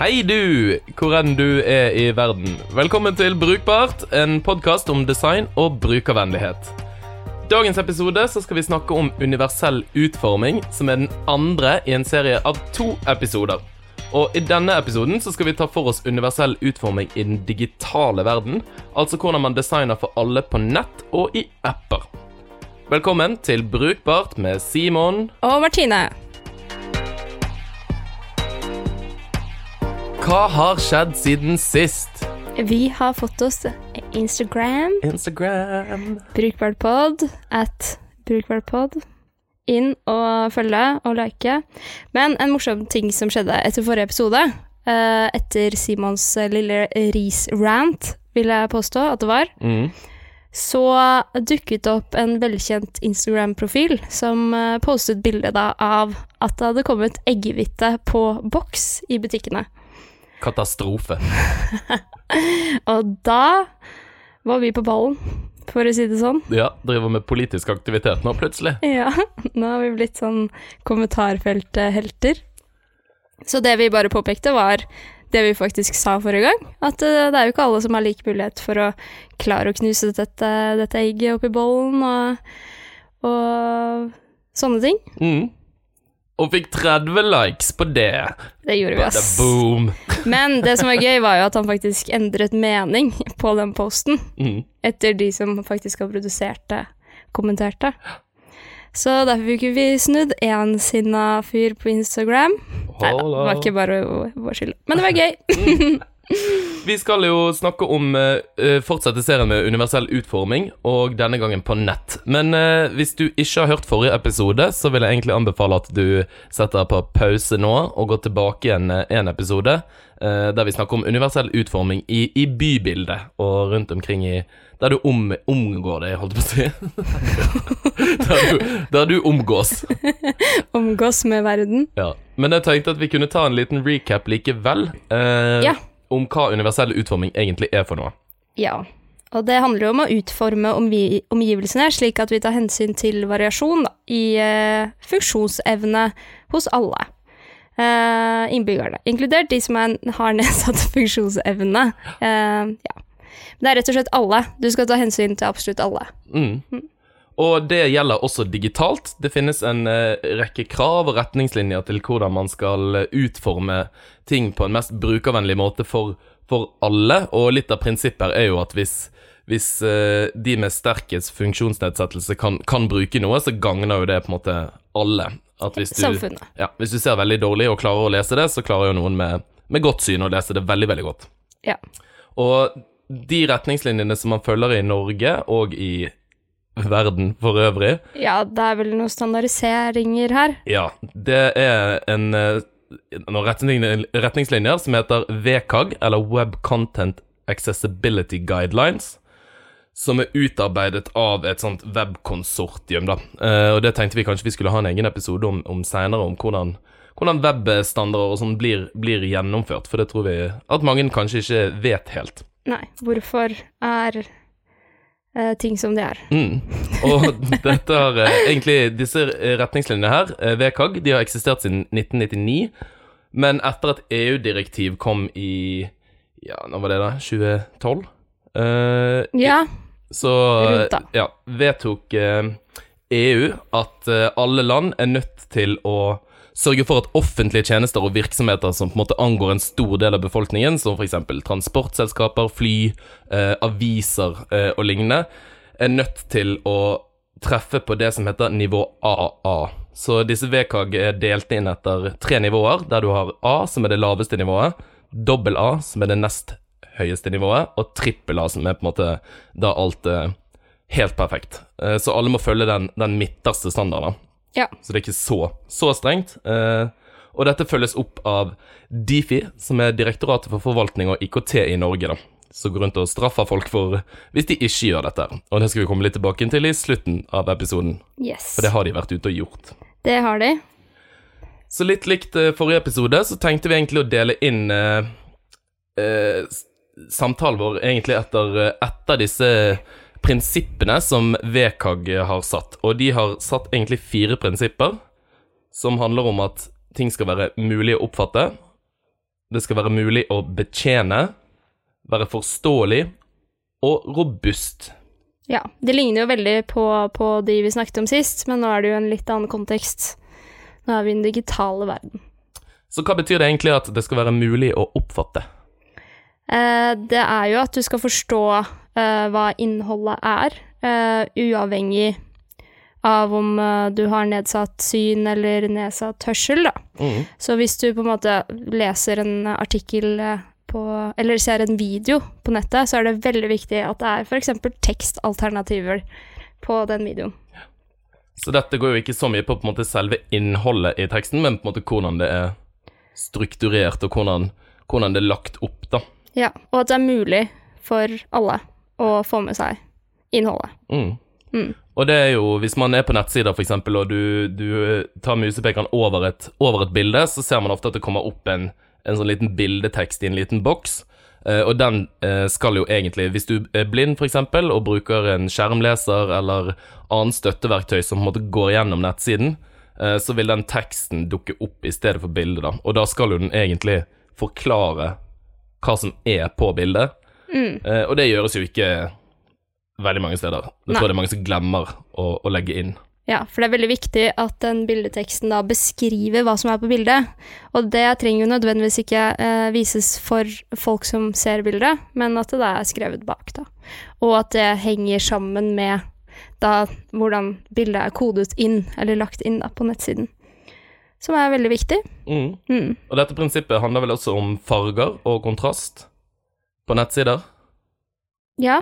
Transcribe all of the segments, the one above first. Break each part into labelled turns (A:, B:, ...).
A: Hei du, hvor enn du er i verden. Velkommen til Brukbart, en podkast om design og brukervennlighet. Dagens episode skal vi snakke om universell utforming, som er den andre i en serie av to episoder. Og I denne episoden skal vi ta for oss universell utforming i den digitale verden. Altså hvordan man designer for alle på nett og i apper. Velkommen til Brukbart med Simon
B: Og Martine.
A: Hva har skjedd siden sist?
B: Vi har fått oss Instagram,
A: Instagram
B: Brukbarpod at brukbarpod. Inn og følge og like. Men en morsom ting som skjedde etter forrige episode, eh, etter Simons lille ris-rant, vil jeg påstå at det var,
A: mm.
B: så dukket det opp en velkjent Instagram-profil som eh, postet bilde av at det hadde kommet eggehvite på boks i butikkene.
A: Katastrofe.
B: Og da var vi på ballen, for å si det sånn.
A: Ja, driver med politisk aktivitet nå, plutselig.
B: Ja, nå har vi blitt sånn kommentarfelthelter. Så det vi bare påpekte, var det vi faktisk sa forrige gang. At eh, det er jo ikke alle som har lik mulighet for å klare å knuse dette, dette egget oppi bollen og, og sånne ting.
A: Mm. Og fikk 30 likes på det.
B: Det gjorde vi, ass.
A: boom.
B: Men det som var gøy, var jo at han faktisk endret mening på den posten.
A: Mm.
B: etter de som faktisk har produsert det, kommenterte. Så derfor fikk vi snudd én sinna fyr på Instagram. Nei da, det var ikke bare vår skyld. Men det var gøy.
A: Vi skal jo snakke om uh, fortsette serien med universell utforming, og denne gangen på nett. Men uh, hvis du ikke har hørt forrige episode, så vil jeg egentlig anbefale at du setter på pause nå og går tilbake igjen en episode uh, der vi snakker om universell utforming i, i bybildet og rundt omkring i Der du om, omgår det, holdt jeg på å si. der, du, der du omgås.
B: Omgås med verden.
A: Ja. Men jeg tenkte at vi kunne ta en liten recap likevel. Eh,
B: Ja.
A: Om hva universell utforming egentlig er for noe.
B: Ja. Og det handler jo om å utforme omgi omgivelsene slik at vi tar hensyn til variasjon da, i eh, funksjonsevne hos alle. Eh, innbyggerne, inkludert de som er, har nedsatt funksjonsevne. Eh, ja. Det er rett og slett alle. Du skal ta hensyn til absolutt alle.
A: Mm. Og det gjelder også digitalt. Det finnes en eh, rekke krav og retningslinjer til hvordan man skal eh, utforme ting på en mest brukervennlig måte for, for alle, og litt av prinsippet er jo at hvis, hvis eh, de med sterkest funksjonsnedsettelse kan, kan bruke noe, så gagner jo det på en måte alle. Hvis du, ja, hvis du ser veldig dårlig og klarer å lese det, så klarer jo noen med, med godt syn å lese det veldig, veldig godt.
B: Ja.
A: Og de retningslinjene som man følger i Norge og i verden for øvrig,
B: ja, det er vel noen standardiseringer her.
A: ja, det er en eh, noen retningslinjer, retningslinjer som heter WCAG, eller Web Content Accessibility Guidelines, som er utarbeidet av et sånt webkonsortium, da. Eh, og det tenkte vi kanskje vi skulle ha en egen episode om, om seinere, om hvordan, hvordan webstandarder og sånn blir, blir gjennomført, for det tror vi at mange kanskje ikke vet helt.
B: Nei, hvorfor er eh, ting som de er?
A: Mm. Og dette har eh, egentlig Disse retningslinjene her, eh, WCAG, de har eksistert siden 1999. Men etter at EU-direktiv kom i Ja, når var det, da? 2012? Eh,
B: Ja,
A: så
B: Rundt da.
A: ja, vedtok EU at eh, alle land er nødt til å sørge for at offentlige tjenester og virksomheter som på en måte angår en stor del av befolkningen, som f.eks. transportselskaper, fly, eh, aviser eh, og lignende, er nødt til å treffe på det som heter nivå AA. Så disse VKG er delt inn etter tre nivåer, der du har A, som er det laveste nivået, dobbel A, som er det nest høyeste nivået, og trippel A, som er på en måte da alt er helt perfekt. Eh, Så alle må følge den, den midterste standarden.
B: Ja.
A: Så det er ikke så, så strengt. Eh, og dette følges opp av Difi, som er Direktoratet for forvaltning og IKT i Norge, da. Som går rundt og straffer folk for hvis de ikke gjør dette. Og det skal vi komme litt tilbake til i slutten av episoden,
B: Yes.
A: for det har de vært ute og gjort.
B: Det har de.
A: Så litt likt eh, forrige episode, så tenkte vi egentlig å dele inn eh, eh, samtalen vår egentlig etter, eh, etter disse prinsippene som VKG har satt. Og de har satt egentlig fire prinsipper som handler om at ting skal være mulig å oppfatte, det skal være mulig å betjene, være forståelig og robust.
B: Ja, det ligner jo veldig på, på de vi snakket om sist, men nå er det jo en litt annen kontekst. Nå er vi i den digitale verden.
A: Så hva betyr det egentlig at det skal være mulig å oppfatte?
B: Eh, det er jo at du skal forstå hva innholdet er, eh, uavhengig av om eh, du har nedsatt syn eller nedsatt hørsel, da.
A: Mm.
B: Så hvis du på en måte leser en artikkel eh, på Eller ser en video på nettet, så er det veldig viktig at det er f.eks. tekstalternativer på den videoen.
A: Så dette går jo ikke så mye på, på måte, selve innholdet i teksten, men på en måte hvordan det er strukturert, og hvordan, hvordan det er lagt opp, da.
B: Ja, og at det er mulig for alle å få med seg innholdet.
A: Mm.
B: Mm.
A: Og det er jo, hvis man er på nettsider eksempel, og du, du tar musepekeren over et, over et bilde, så ser man ofte at det kommer opp en, en sånn liten bildetekst i en liten boks. Eh, og den eh, skal jo egentlig, hvis du er blind eksempel, og bruker en skjermleser eller annen støtteverktøy som på en måte går gjennom nettsiden, eh, så vil den teksten dukke opp i stedet for bildet, da. Og da skal jo den egentlig forklare hva som er på bildet.
B: Mm.
A: Eh, og det gjøres jo ikke veldig mange steder. Det tror jeg det er mange som glemmer å, å legge inn.
B: Ja, for det er veldig viktig at den bildeteksten da beskriver hva som er på bildet. Og det trenger jo nødvendigvis ikke eh, vises for folk som ser bildet, men at det da er skrevet bak, da. Og at det henger sammen med da hvordan bildet er kodet inn, eller lagt inn da på nettsiden. Som er veldig viktig.
A: Mm.
B: Mm.
A: Og dette prinsippet handler vel også om farger og kontrast på nettsider?
B: Ja,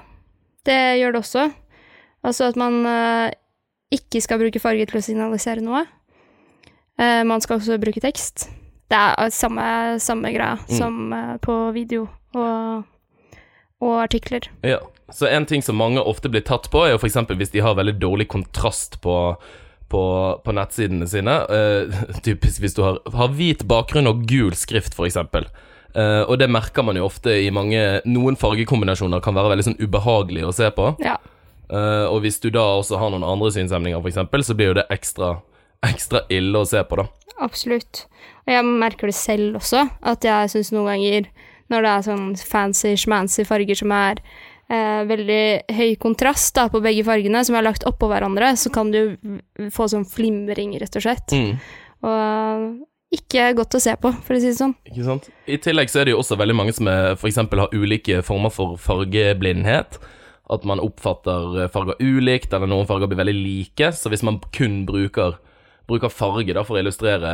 B: det gjør det også. Altså at man uh, ikke skal bruke farge til å signalisere noe. Uh, man skal også bruke tekst. Det er eh, samme, samme greia
A: Mm.
B: som uh, på video og, og artikler.
A: Ja. Så en ting som mange ofte blir tatt på, er jo f.eks. hvis de har veldig dårlig kontrast på, på, på nettsidene sine. Uh, typisk hvis du har, har hvit bakgrunn og gul skrift, f.eks. Uh, og det merker man jo ofte i mange Noen fargekombinasjoner kan være veldig sånn ubehagelig å se på.
B: Ja.
A: Uh, og hvis du da også har noen andre synshemninger, f.eks., så blir jo det ekstra, ekstra ille å se på, da.
B: Absolutt. Og jeg merker det selv også, at jeg syns noen ganger når det er sånn fancy, schmancy farger som er eh, veldig høy kontrast da, på begge fargene, som er lagt oppå hverandre, så kan du få sånn flimring, rett og slett.
A: Mm.
B: Og ikke godt å se på, for å si det sånn.
A: Ikke sant? I tillegg så er det jo også veldig mange som er, for eksempel har ulike former for fargeblindhet. At man oppfatter eh, farger ulikt, eller noen farger blir veldig like. Så hvis man kun bruker, bruker farge da for å illustrere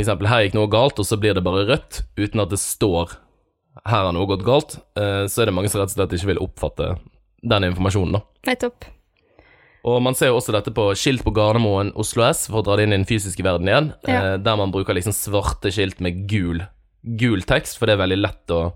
A: eksempel her gikk noe galt, og så blir det bare rødt, uten at det står her har noe gått galt, eh, så er det mange som rett og slett ikke vil oppfatte den informasjonen, da.
B: Nettopp.
A: Og man ser jo også dette på skilt på Gardermoen Oslo S, for å dra det inn i den fysiske verden igjen,
B: Ja.
A: eh, der man bruker liksom svarte skilt med gul, gul tekst, for det er veldig lett å,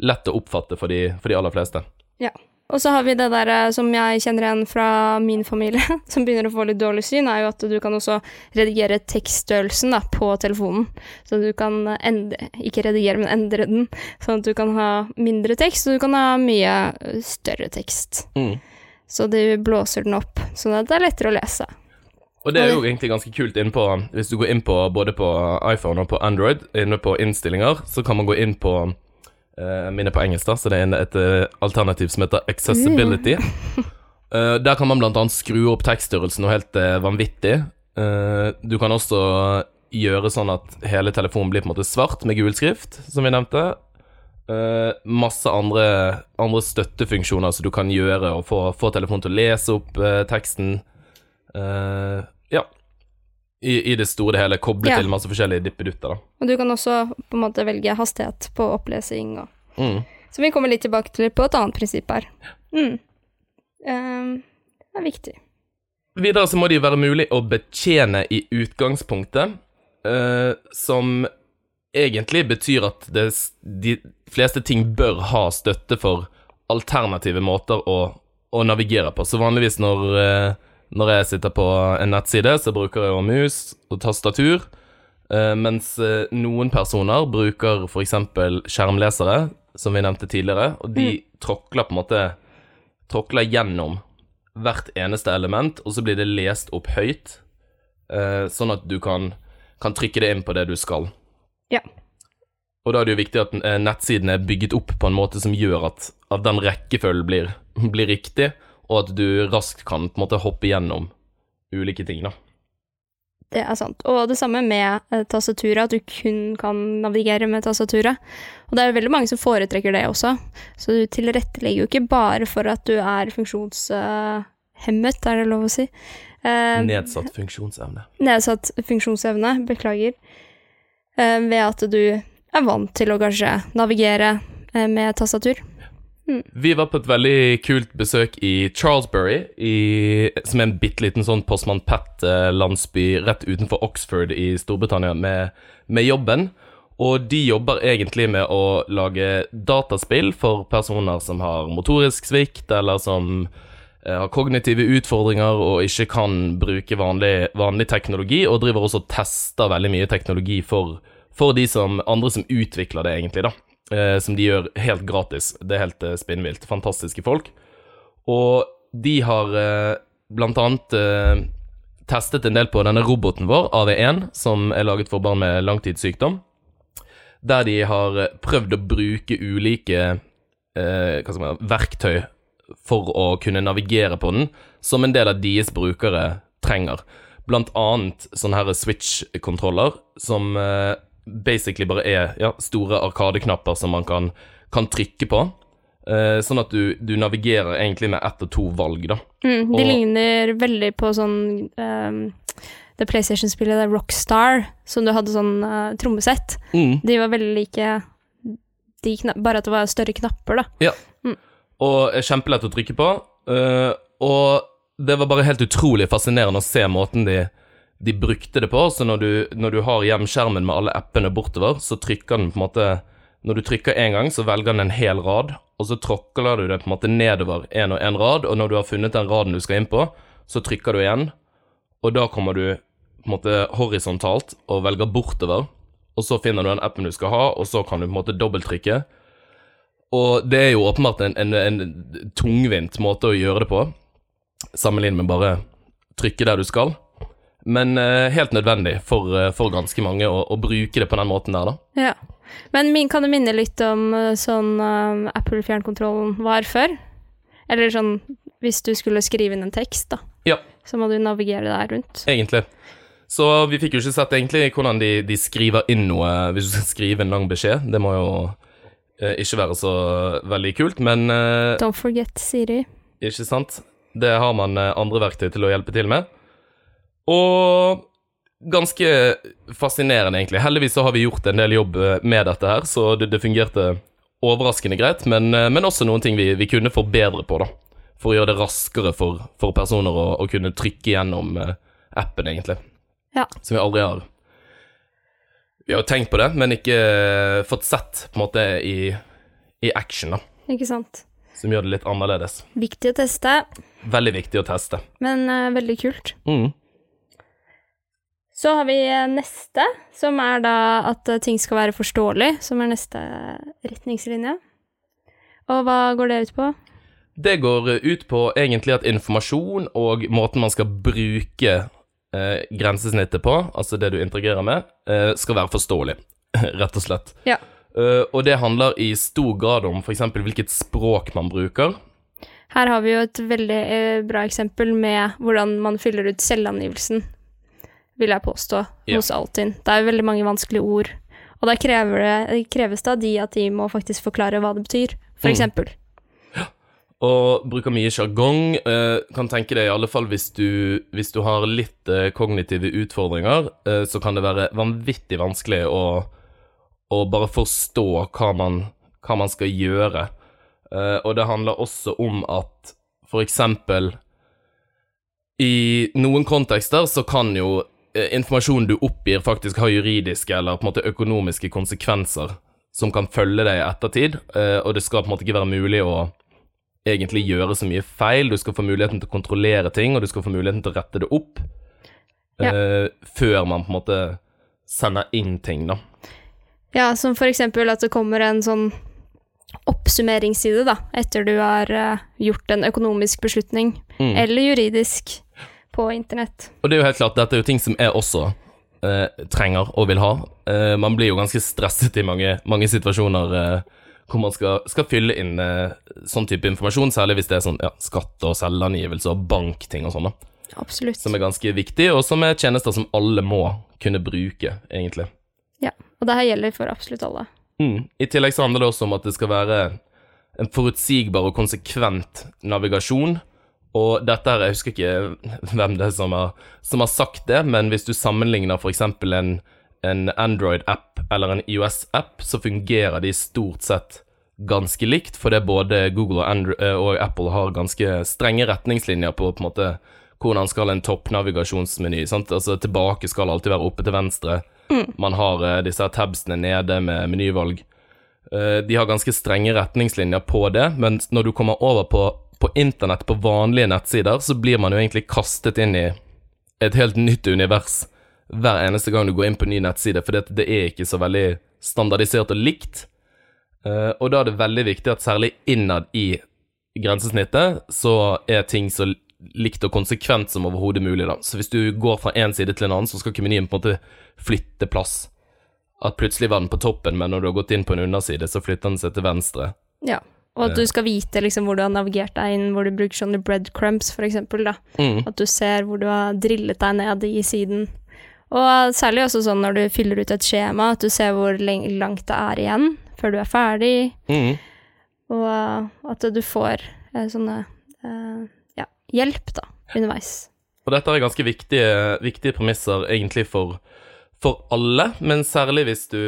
A: lett å oppfatte for de, for de aller fleste.
B: Ja. Og så har vi det der eh, som jeg kjenner igjen fra min familie, som begynner å få litt dårlig syn, er jo at du kan også redigere tekststørrelsen da, på telefonen. Så du kan endre, ikke redigere, men endre den, sånn at du kan ha mindre tekst, og du kan ha mye eh, større tekst.
A: Mm.
B: Så du blåser den opp, sånn at det er lettere å lese.
A: Og det er jo egentlig ganske kult innpå Hvis du går inn på både på iPhone og på Android, inne på innstillinger, så kan man gå inn på uh, Mine på engelsk, da, så det er et uh, alternativ som heter accessibility. Eh, der kan man blant annet skru opp tekststørrelsen noe helt uh, vanvittig. Eh, du kan også gjøre sånn at hele telefonen blir på en måte svart med gul skrift, som vi nevnte. Eh, masse andre, andre støttefunksjoner som du kan gjøre, og få, få telefonen til å lese opp uh, teksten. Uh, ja. I, I det store hele. Koble
B: Ja.
A: til masse forskjellige dippedutter, da.
B: Og du kan også på en måte velge hastighet på opplesing og
A: Mm.
B: Så vi kommer litt tilbake til på et annet prinsipp her. Mm. Ehm, det er viktig.
A: Videre så må det jo være mulig å betjene i utgangspunktet, som egentlig betyr at det, de fleste ting bør ha støtte for alternative måter å, å navigere på. Så vanligvis når, eh, når jeg sitter på en nettside, så bruker jeg mus og tastatur, eh, mens eh, noen personer bruker f.eks. skjermlesere, som vi nevnte tidligere, og de tråkler på en måte tråkler gjennom hvert eneste element, og så blir det lest opp høyt, sånn at du kan, kan trykke det inn på det du skal.
B: Ja.
A: Og da er det jo viktig at eh, nettsiden er bygget opp på en måte som gjør at, at den rekkefølgen blir, blir riktig, og at du raskt kan på en måte hoppe gjennom ulike ting, da.
B: Det er sant. Og det samme med eh, tastaturet, at du kun kan navigere med tastaturet. Og det er veldig mange som foretrekker det også, så du tilrettelegger jo ikke bare for at du er funksjonshemmet, er det lov å si. Eh,
A: Nedsatt funksjonsevne.
B: nedsatt funksjonsevne, beklager, eh, ved at du er vant til å kanskje navigere eh, med tastatur.
A: Vi var på et veldig kult besøk i Charlesbury, i, som er en bitte liten sånn Postman Pat-landsby rett utenfor Oxford i Storbritannia, med, med jobben. Og de jobber egentlig med å lage dataspill for personer som har motorisk svikt, eller som eh, har kognitive utfordringer og ikke kan bruke vanlig, vanlig teknologi, og driver også og tester veldig mye teknologi for, for de som, andre som utvikler det, egentlig, da. Eh, som de gjør helt gratis. Det er helt eh, spinnvilt. Fantastiske folk. Og de har eh, blant annet eh, testet en del på denne roboten vår, AV1, som er laget for barn med langtidssykdom. Der de har eh, prøvd å bruke ulike eh, verktøy for å kunne navigere på den, som en del av deres brukere trenger. Blant annet sånne her switch-kontroller, som eh, basically bare er ja, store arkadeknapper som man kan, kan trykke på. Eh, sånn at du, du navigerer egentlig med ett og to valg, da.
B: Mm, de
A: Og-
B: ligner veldig på sånn um, det PlayStation-spillet det er Rockstar, som du hadde sånn uh, trommesett.
A: Mm.
B: De var veldig like bare at det var større knapper, da.
A: Og er kjempelett å trykke på. Uh, og det var bare helt utrolig fascinerende å se måten de, de brukte det på. Så når du, når du har hjemskjermen med alle appene bortover, så trykker den på en måte Når du trykker én gang, så velger den en hel rad, og så tråkler du det på en måte nedover én og én rad, og når du har funnet den raden du skal inn på, så trykker du igjen, og da kommer du på en måte horisontalt og velger bortover, og så finner du den appen du skal ha, og så kan du på en måte dobbelttrykke. Og det er jo åpenbart en, en, en tungvint måte å gjøre det på, sammenlignet med bare trykke der du skal. Men eh, helt nødvendig for, eh, for ganske mange å, å bruke det på den måten der, da.
B: Ja. Men min, kan du minne litt om eh, sånn uh, Apple-fjernkontrollen var før? Eller sånn hvis du skulle skrive inn en tekst, da.
A: Ja.
B: Så må du navigere der rundt.
A: Egentlig. Så vi fikk jo ikke sett egentlig hvordan de, de skriver inn noe hvis du skal skrive en lang beskjed. Det må jo ikke være så veldig kult, men eh,
B: Don't forget Siri.
A: Ikke sant? Det har man eh, andre verktøy til å hjelpe til med. Og ganske fascinerende, egentlig. Heldigvis så har vi gjort en del jobb eh, med dette her, så det, det fungerte overraskende greit, men, eh, men også noen ting vi, vi kunne forbedre på, da. For å gjøre det raskere for, for personer å, å kunne trykke gjennom eh, appen, egentlig.
B: Ja.
A: Som vi aldri har Vi har jo tenkt på det, men ikke eh, fått sett på en måte i, i action, da.
B: Ikke sant?
A: Som gjør det litt annerledes.
B: Viktig å teste,
A: Veldig viktig å teste.
B: men uh, veldig kult.
A: Mm.
B: Så har vi eh, neste, som er da at ting skal være forståelig, som er neste retningslinje. Og hva går det ut på?
A: Det går ut på egentlig at informasjon og måten man skal bruke eh, grensesnittet på, altså det du interagerer med, eh, skal være forståelig, rett og slett.
B: Ja.
A: Eh, og det handler i stor grad om f.eks. hvilket språk man bruker.
B: Her har vi jo et veldig eh, bra eksempel med hvordan man fyller ut selvangivelsen, vil jeg påstå,
A: Ja.
B: hos Altinn. Det er jo veldig mange vanskelige ord, og da kreves det av de at de må faktisk forklare hva det betyr, for
A: Mm.
B: eksempel.
A: Og bruker mye sjargong. Eh, kan tenke deg i alle fall hvis du, hvis du har litt eh, kognitive utfordringer, eh, så kan det være vanvittig vanskelig å, å bare forstå hva man, hva man skal gjøre. Og det handler også om at for eksempel i noen kontekster så kan jo informasjonen du oppgir faktisk ha juridiske eller på en måte økonomiske konsekvenser som kan følge deg i ettertid, og det skal på en måte ikke være mulig å egentlig gjøre så mye feil. Du skal få muligheten til å kontrollere ting, og du skal få muligheten til å rette det opp
B: Ja.
A: uh, før man på en måte sender inn ting, da.
B: Ja, som for eksempel at det kommer en sånn oppsummeringsside, da, etter du har uh, gjort en økonomisk beslutning,
A: Mm.
B: eller juridisk, på internett.
A: Og det er jo helt klart, dette er jo ting som jeg også uh, trenger og vil ha. Man blir jo ganske stresset i mange, mange situasjoner hvor man skal, skal fylle inn eh, sånn type informasjon, særlig hvis det er sånn ja, skatt- og selvangivelse og bankting og sånn.
B: Absolutt.
A: Som er ganske viktig, og som er tjenester som alle må kunne bruke, egentlig.
B: Ja. Og det her gjelder for absolutt alle.
A: Mm. I tillegg så handler det også om at det skal være en forutsigbar og konsekvent navigasjon. Og dette her, jeg husker ikke hvem det er som har, som har sagt det, men hvis du sammenligner f.eks. en, en Android-app eller en IOS-app, så fungerer de stort sett ganske likt, fordi både Google og, Android, og Apple har ganske strenge retningslinjer på på en måte hvordan skal en toppnavigasjonsmeny. sant? Altså Tilbake skal alltid være oppe til venstre. Man har uh, disse tabsene nede med menyvalg. Uh, de har ganske strenge retningslinjer på det, men når du kommer over på, på internett, på vanlige nettsider, så blir man jo egentlig kastet inn i et helt nytt univers hver eneste gang du går inn på en ny nettside, for det, det er ikke så veldig standardisert og likt. Uh, og da er det veldig viktig at særlig innad i grensesnittet, så er ting så likt og konsekvent som overhodet mulig, da. Så hvis du går fra én side til en annen, så skal ikke menyen på en måte flytte plass. At plutselig var den på toppen, men når du har gått inn på en underside, så flytter den seg til venstre.
B: Ja. Og at du skal vite liksom hvor du har navigert deg inn, hvor du bruker sånne breadcrumbs, for eksempel, da.
A: Mm.
B: At du ser hvor du har drillet deg ned i siden. Og særlig også sånn når du fyller ut et skjema, at du ser hvor langt det er igjen før du er ferdig,
A: Mm.
B: og uh, at du får eh, sånne eh, ja, hjelp, da, underveis.
A: Og dette er ganske viktige, viktige premisser egentlig for, for alle, men særlig hvis du,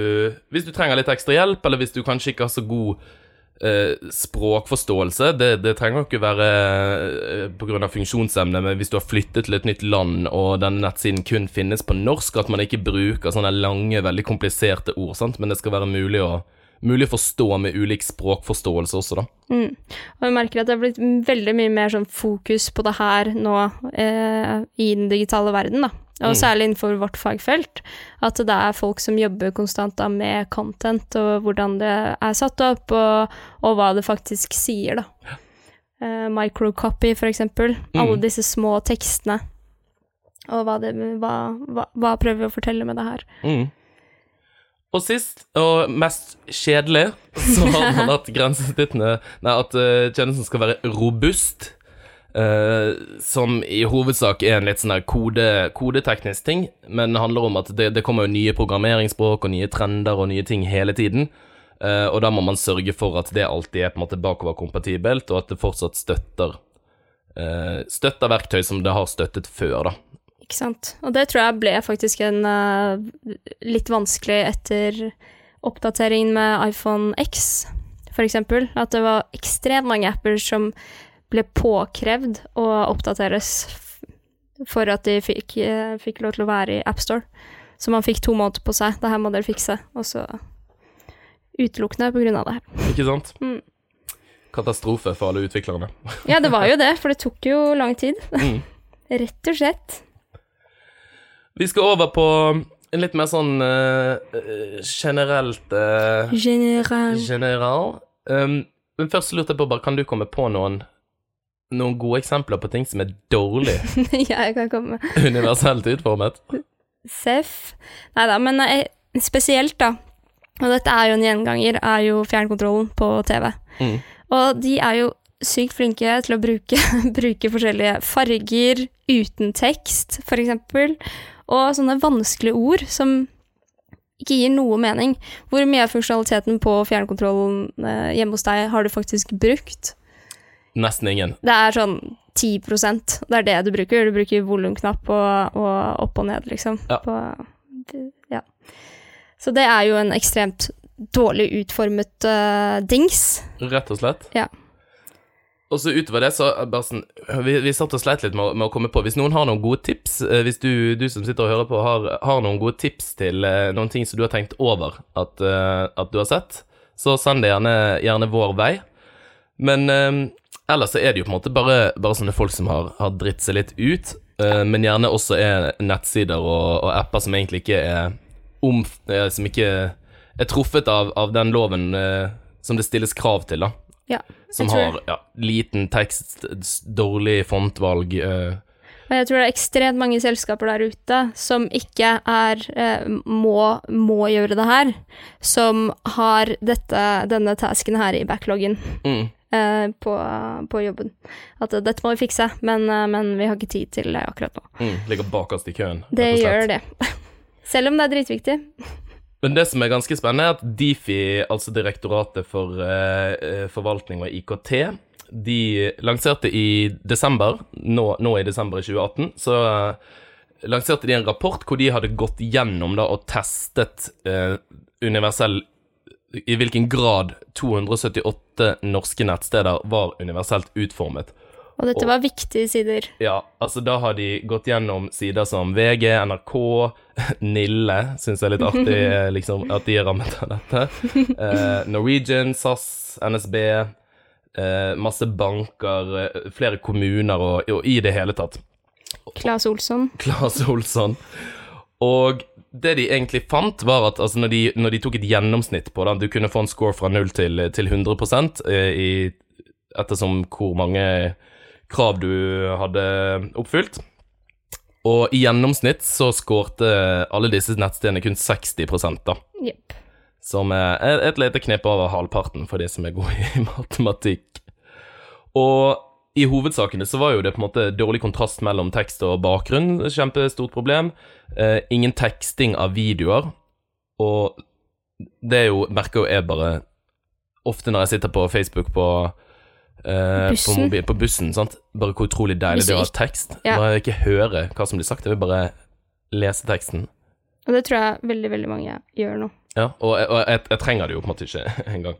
A: hvis du trenger litt ekstra hjelp, eller hvis du kanskje ikke har så god eh, språkforståelse. Det, det trenger ikke være eh, pga. funksjonsevne, men hvis du har flyttet til et nytt land, og denne nettsiden kun finnes på norsk, at man ikke bruker sånne lange, veldig kompliserte ord, sant? men det skal være mulig å, mulig å forstå med ulik språkforståelse også, da.
B: Mm. Og jeg merker at det har blitt veldig mye mer sånn fokus på det her nå eh, i den digitale verden, da. Og
A: Mm.
B: særlig innenfor vårt fagfelt. At det er folk som jobber konstant da med content, og hvordan det er satt opp, og, og hva det faktisk sier, da. Uh, microcopy, for eksempel.
A: Mm.
B: Alle disse små tekstene. Og hva, det, hva, hva, hva prøver vi å fortelle med det her?
A: Mm. Og sist, og mest kjedelig, så har man at grensesnittene Nei, at uh, tjenesten skal være robust. Eh, som i hovedsak er en litt sånn kode, kodeteknisk ting, men det handler om at det, det kommer jo nye programmeringsspråk og nye trender og nye ting hele tiden. Uh, og da må man sørge for at det alltid er på en måte bakoverkompatibelt, og at det fortsatt støtter uh, Støtter verktøy som det har støttet før, da.
B: Ikke sant. Og det tror jeg ble faktisk en litt vanskelig etter oppdateringen med iPhone X, for eksempel. At det var ekstremt mange apper som ble påkrevd å oppdateres for at de fikk, eh, fikk lov til å være i AppStore. Så man fikk to måneder på seg. Det her må dere fikse. Og så utelukkende på grunn av det her.
A: Ikke sant?
B: Mm.
A: Katastrofe for alle utviklerne.
B: Ja, det var jo det, for det tok jo lang tid.
A: Mm.
B: Rett og slett.
A: Vi skal over på en litt mer sånn eh, generelt uh,
B: General.
A: General. Um, men først lurte jeg på, bare, kan du komme på noen noen gode eksempler på ting som er dårlig
B: ja, jeg kan komme.
A: universelt utformet?
B: Seff. Nei da, men spesielt, da. Og dette er jo en gjenganger, er jo fjernkontrollen på TV.
A: Mm.
B: Og de er jo sykt flinke til å bruke, bruke forskjellige farger uten tekst, eksempel. Og sånne vanskelige ord som ikke gir noe mening. Hvor mye av funksjonaliteten på fjernkontrollen eh, hjemme hos deg har du faktisk brukt?
A: Nesten ingen.
B: Det er sånn 10 Det er det du bruker. Du bruker volumknapp og, og opp og ned, liksom.
A: Ja.
B: På, ja. Så det er jo en ekstremt dårlig utformet uh, dings.
A: Rett og slett.
B: Ja.
A: Og så utover det, så er bare sånn Vi, vi satt og sleit litt med, med å komme på Hvis noen har noen gode tips, eh, hvis du, du som sitter og hører på, har, har noen gode tips til uh, noen ting som du har tenkt over at, uh, at du har sett, så send det gjerne, gjerne vår vei. Men eh, ellers så er det jo på en måte bare, bare sånne folk som har, har dritt seg litt ut, uh, men gjerne også er nettsider og, og apper som egentlig ikke er om, eh, Som ikke er truffet av, av den loven uh, som det stilles krav til, da
B: Ja.
A: som har ja, liten tekst, dårlig fontvalg,
B: Uh, jeg tror det er ekstremt mange selskaper der ute som ikke er må, må gjøre det her, som har dette, denne tasken her i backloggen
A: Mm.
B: Eh, på, på jobben. At eh, dette må vi fikse, men, eh, men vi har ikke tid til det akkurat nå.
A: Mm. Ligger bakerst i køen.
B: Det gjør det. Selv om det er dritviktig.
A: Men det som er ganske spennende, er at Difi, altså Direktoratet for eh, forvaltning og IKT, de lanserte i desember, nå, nå i desember i 2018, så eh, lanserte de en rapport hvor de hadde gått gjennom da, og testet eh, universell I hvilken grad 278 norske nettsteder var universelt utformet.
B: Og dette
A: Og-
B: var viktige sider.
A: Ja, altså da har de gått gjennom sider som VG, NRK, Nille, syns jeg er litt artig eh, liksom, at de er rammet av dette. Eh, Norwegian, SAS, NSB, eh, masse banker, eh, flere kommuner og, og i det hele tatt.
B: Claes Olsson.
A: Claes Olsson. Og det de egentlig fant, var at altså, når, de, når de tok et gjennomsnitt på det Du kunne få en score fra 0 til, til 100 eh, i, ettersom hvor mange krav du hadde oppfylt. Og i gjennomsnitt så skårte alle disse nettstedene kun 60 da.
B: Yep.
A: Som er et lite knep over halvparten for de som er gode i matematikk. Og i hovedsakene så var jo det på en måte dårlig kontrast mellom tekst og bakgrunn, kjempestort problem. Eh, ingen teksting av videoer, og det er jo, merker jo jeg bare ofte når jeg sitter på Facebook på eh, På,
B: Bussen.
A: mobil, på bussen, sant. Bare hvor utrolig deilig
B: Hvis
A: det er å ha tekst.
B: Ja.
A: jeg ikke hører hva som blir sagt, jeg vil bare lese teksten.
B: Og det tror jeg veldig, veldig mange gjør nå.
A: Ja, og, jeg, jeg, jeg trenger det jo på en måte ikke engang.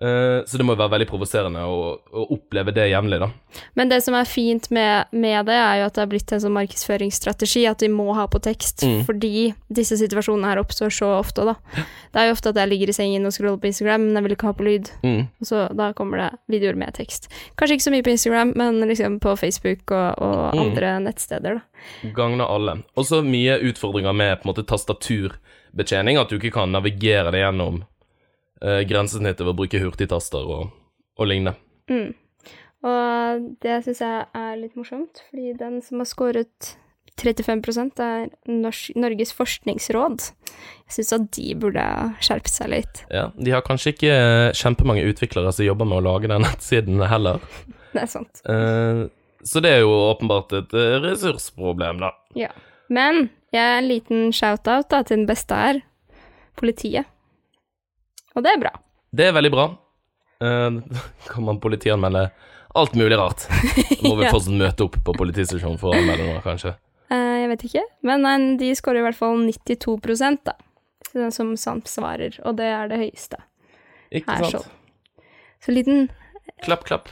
A: Uh, så det må jo være veldig provoserende å, å oppleve det jevnlig, da.
B: Men det som er fint med, med det, er jo at det har blitt en sånn markedsføringsstrategi, at vi må ha på tekst,
A: Mm.
B: fordi disse situasjonene her oppstår så ofte, da. Det er jo ofte at jeg ligger i sengen og scroller på Instagram, men jeg vil ikke ha på lyd,
A: Mm.
B: og så da kommer det videoer med tekst. Kanskje ikke så mye på Instagram, men liksom på Facebook og, og
A: Mm.
B: andre nettsteder, da.
A: Gagner alle. Og så mye utfordringer med på en måte tastaturbetjening, at du ikke kan navigere deg gjennom uh, grensesnittet ved å bruke hurtigtaster og, og lignende.
B: Mm. Og det syns jeg er litt morsomt, fordi den som har skåret 35 er Nors Norges forskningsråd. Jeg syns at de burde skjerpe seg litt.
A: Ja, De har kanskje ikke eh, kjempemange utviklere som jobber med å lage den nettsiden heller.
B: Det er sant.
A: Eh, så det er jo åpenbart et eh, ressursproblem, da.
B: Ja. Men jeg er en liten shout-out til den beste her. Politiet. Og det er bra.
A: Det er veldig bra. Uh, kan man politianmelde alt mulig rart. Må vi
B: Ja.
A: fortsatt møte opp på politistasjonen for å anmelde noe, kanskje.
B: Uh, jeg vet ikke, men nei, de skårer i hvert fall 92 da. Som samsvarer, og det er det høyeste.
A: Ikke
B: Her
A: sant?
B: Så liten
A: Klapp, klapp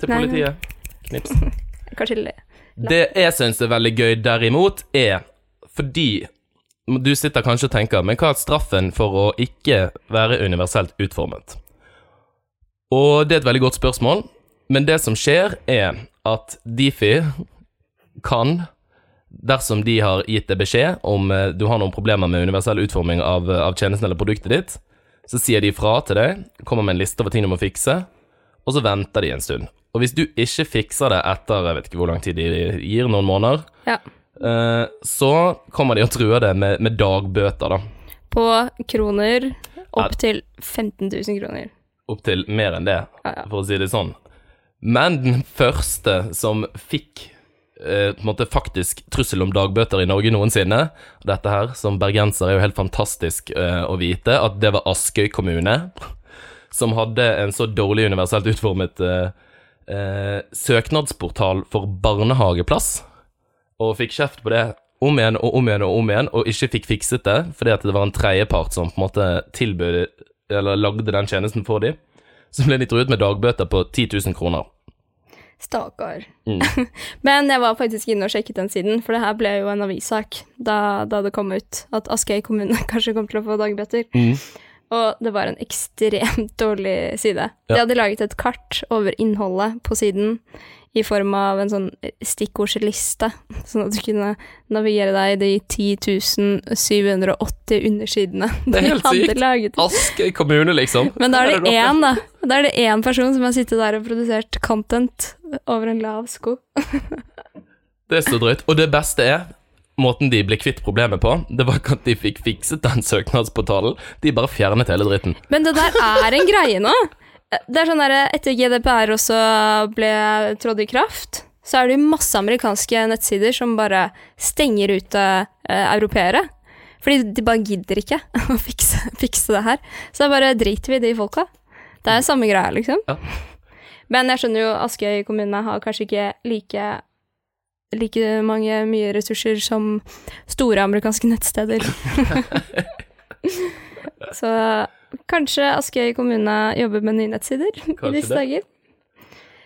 A: til
B: politiet. nei.
A: Knips.
B: Kanskje litt
A: Det jeg syns er veldig gøy derimot, er fordi du sitter kanskje og tenker, men hva er straffen for å ikke være universelt utformet? Og det er et veldig godt spørsmål, men det som skjer, er at Difi kan, dersom de har gitt deg beskjed om eh, du har noen problemer med universell utforming av, av tjenesten eller produktet ditt, så sier de fra til deg, kommer med en liste over ting du må fikse, og så venter de en stund. Og hvis du ikke fikser det etter jeg vet ikke hvor lang tid de gir, noen måneder,
B: Ja.
A: Eh, så kommer de og truer det med, med dagbøter, da.
B: På kroner opp til 15 000 kroner.
A: Opp til mer enn det, for å si det sånn. Men den første som fikk eh, på en måte faktisk trussel om dagbøter i Norge noensinne, dette her som bergenser er jo helt fantastisk eh, å vite, at det var Askøy kommune, som hadde en så dårlig universelt utformet eh, eh, søknadsportal for barnehageplass, og fikk kjeft på det om igjen og om igjen og om igjen, og ikke fikk fikset det, fordi at det var en tredjepart som på en måte tilbød, eller lagde den tjenesten for dem. Så ble de truet med dagbøter på 10 000 kroner.
B: Stakkar.
A: Mm.
B: Men jeg var faktisk inne og sjekket den siden, for det her ble jo en avissak da, da det kom ut at Askøy kommune kanskje kom til å få dagbøter.
A: Mm.
B: Og det var en ekstremt dårlig side. De hadde laget et kart over innholdet på siden i form av en sånn stikkordsliste, sånn at du kunne navigere deg i de 10 780 undersidene
A: Det er helt sykt.
B: ask
A: Askøy kommune, liksom.
B: Men da er det én, da. Da er det én person som har sittet der og produsert content over en lav sko.
A: Det er så drøyt. Og det beste er Måten de ble kvitt problemet på, det var ikke at de fikk fikset den søknadsportalen. De bare fjernet hele dritten.
B: Men det der er en greie nå. Det er sånn der, Etter GDPR også ble trådt i kraft, så er det masse amerikanske nettsider som bare stenger ute eh, europeere. Fordi de bare gidder ikke å fikse, fikse det her. Så da bare driter vi i de folka. Det er samme greia, liksom.
A: Ja.
B: Men jeg skjønner jo Askøy kommune har kanskje ikke like like mange mye ressurser som store amerikanske nettsteder. Så kanskje Askøy kommune jobber med nye nettsider i disse
A: det.
B: dager.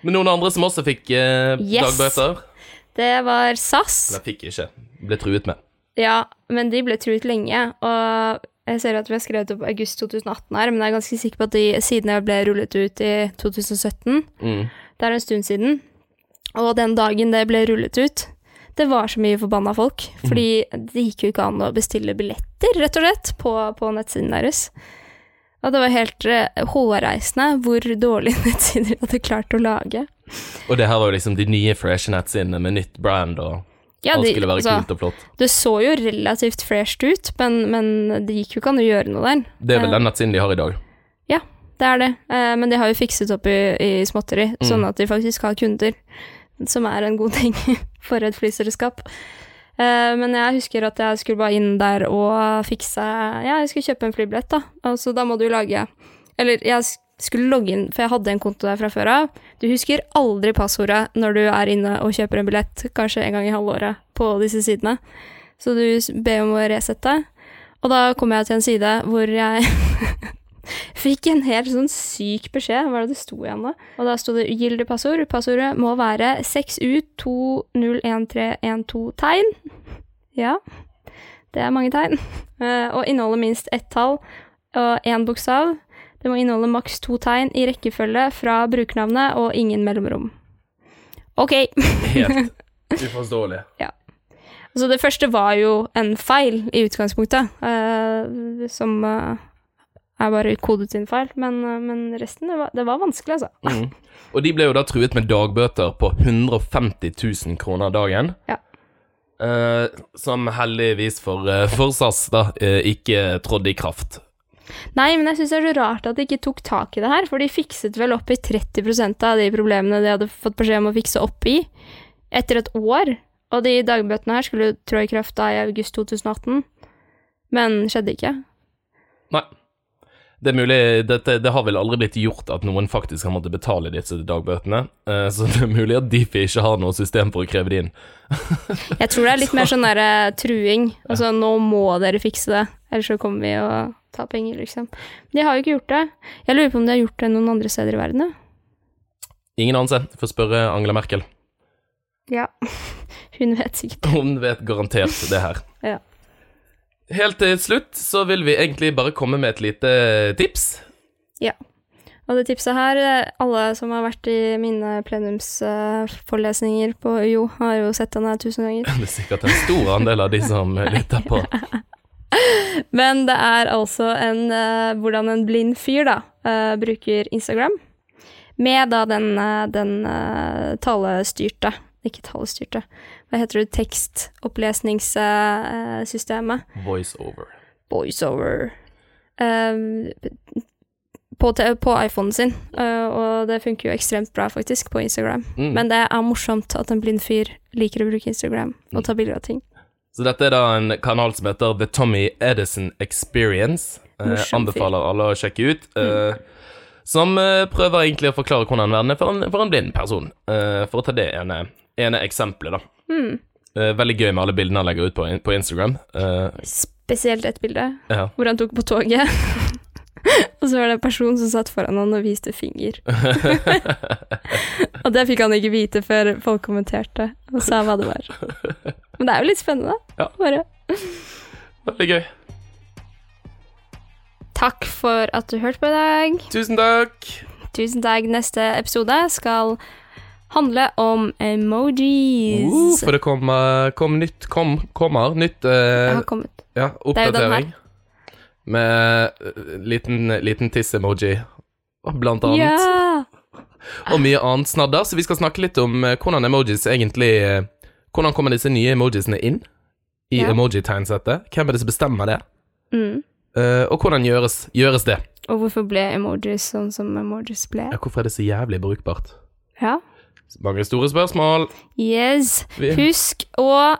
A: Men noen andre som også fikk eh,
B: Yes.
A: dagbøter?
B: Det var SAS.
A: Eller fikk ikke. Ble truet med.
B: Ja, men de ble truet lenge, og jeg ser at vi har skrevet opp august 2018 her, men jeg er ganske sikker på at de sidene ble rullet ut i 2017.
A: Mm.
B: Det er en stund siden. Og den dagen det ble rullet ut, det var så mye forbanna folk. Fordi det gikk jo ikke an å bestille billetter, rett og slett, på, på nettsiden deres. Og det var helt eh, hårreisende hvor dårlige nettsider de hadde klart å lage.
A: Og det her var jo liksom de nye fresh nettsidene med nytt brand, og
B: Ja,
A: alt skulle være
B: altså,
A: kult og flott.
B: Det så jo relativt fresht ut, men, men det gikk jo ikke an å gjøre noe der.
A: Det er vel
B: Eh,
A: den nettsiden de har i dag.
B: Ja, Det er det, eh, men de har jo fikset opp i, i småtteri,
A: Mm.
B: sånn at de faktisk har kunder, som er en god ting for et flyselskap. Eh, men jeg husker at jeg skulle bare inn der og fikse Ja, jeg skulle kjøpe en flybillett, da. Altså, da må du lage Eller jeg skulle logge inn, for jeg hadde en konto der fra før av. Du husker aldri passordet når du er inne og kjøper en billett, kanskje en gang i halvåret, på disse sidene. Så du ber om å resette. Og da kom jeg til en side hvor jeg Fikk en helt sånn syk beskjed. Hva var det det sto igjen da? Og da sto det ugyldig passord. Passordet må være 6U201312 tegn. Ja, det er mange tegn. Eh, og inneholder minst ett tall og én bokstav. Det må inneholde maks to tegn i rekkefølge fra brukernavnet og ingen mellomrom. Ok.
A: Helt uforståelig. Ja.
B: Altså, det første var jo en feil i utgangspunktet, eh, som eh, er bare kodet inn feil, men, eh, men resten, det var, det var vanskelig, altså.
A: Mm. Og de ble jo da truet med dagbøter på 150 000 kroner dagen.
B: Ja.
A: Eh, som heldigvis for, eh, for SAS da eh, ikke trådde i kraft.
B: Nei, men jeg syns det er så rart at de ikke tok tak i det her, for de fikset vel opp i 30% av de problemene de hadde fått beskjed om å fikse opp i, etter et år. Og de dagbøtene her skulle trå i kraft da i august 2018, men skjedde ikke.
A: Nei. Det er mulig, dette, det har vel aldri blitt gjort at noen faktisk har måttet betale disse dagbøtene, eh, så det er mulig at Difi ikke har noe system for å kreve det inn.
B: Jeg tror det er litt mer sånn derre truing. Altså, nå må dere fikse det, ellers så kommer vi og tar penger, liksom. De har jo ikke gjort det. Jeg lurer på om de har gjort det noen andre steder i verden, da.
A: Ingen anelse. Får spørre Angela Merkel.
B: Ja. Hun vet sikkert.
A: Hun vet garantert det her.
B: Ja.
A: Helt til slutt så vil vi egentlig bare komme med et lite tips. Ja.
B: Og det tipset her, alle som har vært i mine plenumsforelesninger på UiO, har jo sett den her tusen ganger.
A: Det er sikkert en stor andel av de som lytter på.
B: Men det er altså en, eh, hvordan en blind fyr da, eh, bruker Instagram, med da den, eh, den talestyrte, ikke talestyrte, hva heter det, tekstopplesningssystemet,
A: Voice over.
B: voiceover, eh, på, på iPhonen sin, eh, og det funker jo ekstremt bra faktisk på Instagram.
A: Mm.
B: Men det er morsomt at en blind fyr liker å bruke Instagram og ta bilder av ting.
A: Så dette er da en kanal som heter The Tommy Edison Experience. Eh, anbefaler alle å sjekke ut. Eh, Som eh, prøver egentlig å forklare hvordan verden er for en, for en blind person. Eh, for å ta det ene, ene eksempelet, da.
B: Mm.
A: Eh, veldig gøy med alle bildene han legger ut på, på Instagram. Eh,
B: Spesielt ett bilde,
A: ja.
B: hvor han tok på toget. og så var det en person som satt foran han og viste finger. og det fikk han ikke vite før folk kommenterte og sa hva det var. Men det er jo litt spennende.
A: Ja.
B: Bare
A: Veldig gøy.
B: takk for at du hørte på i dag.
A: Tusen takk.
B: Tusen takk. Neste episode skal handle om emojis.
A: Uh, for det kommer kom nytt kom, kommer nytt uh,
B: har kommet.
A: Ja,
B: er
A: oppdatering. Med eh, liten, liten tiss-emoji, blant annet.
B: Ja!
A: Og mye annet snadder. Så vi skal snakke litt om eh, hvordan emojis egentlig Hvordan kommer disse nye emojisene inn i
B: Ja.
A: emoji-tegnsettet? Hvem er det som bestemmer det?
B: Mm.
A: Uh, og hvordan gjøres, gjøres det?
B: Og hvorfor ble emojis sånn som emojis ble?
A: Ja, hvorfor er det så jævlig brukbart?
B: Ja.
A: Mange store spørsmål.
B: Yes. Husk å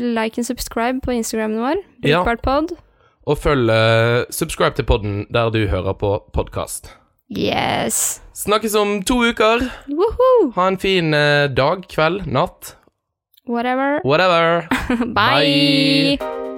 B: like and subscribe på Instagramen vår.
A: Ja.
B: Pod.
A: Og følg eh, subscribe til podden der du hører på podkast.
B: Yes.
A: Snakkes om to uker.
B: Woohoo!
A: Ha en fin eh, dag, kveld, natt.
B: Whatever.
A: Whatever.
B: Bye.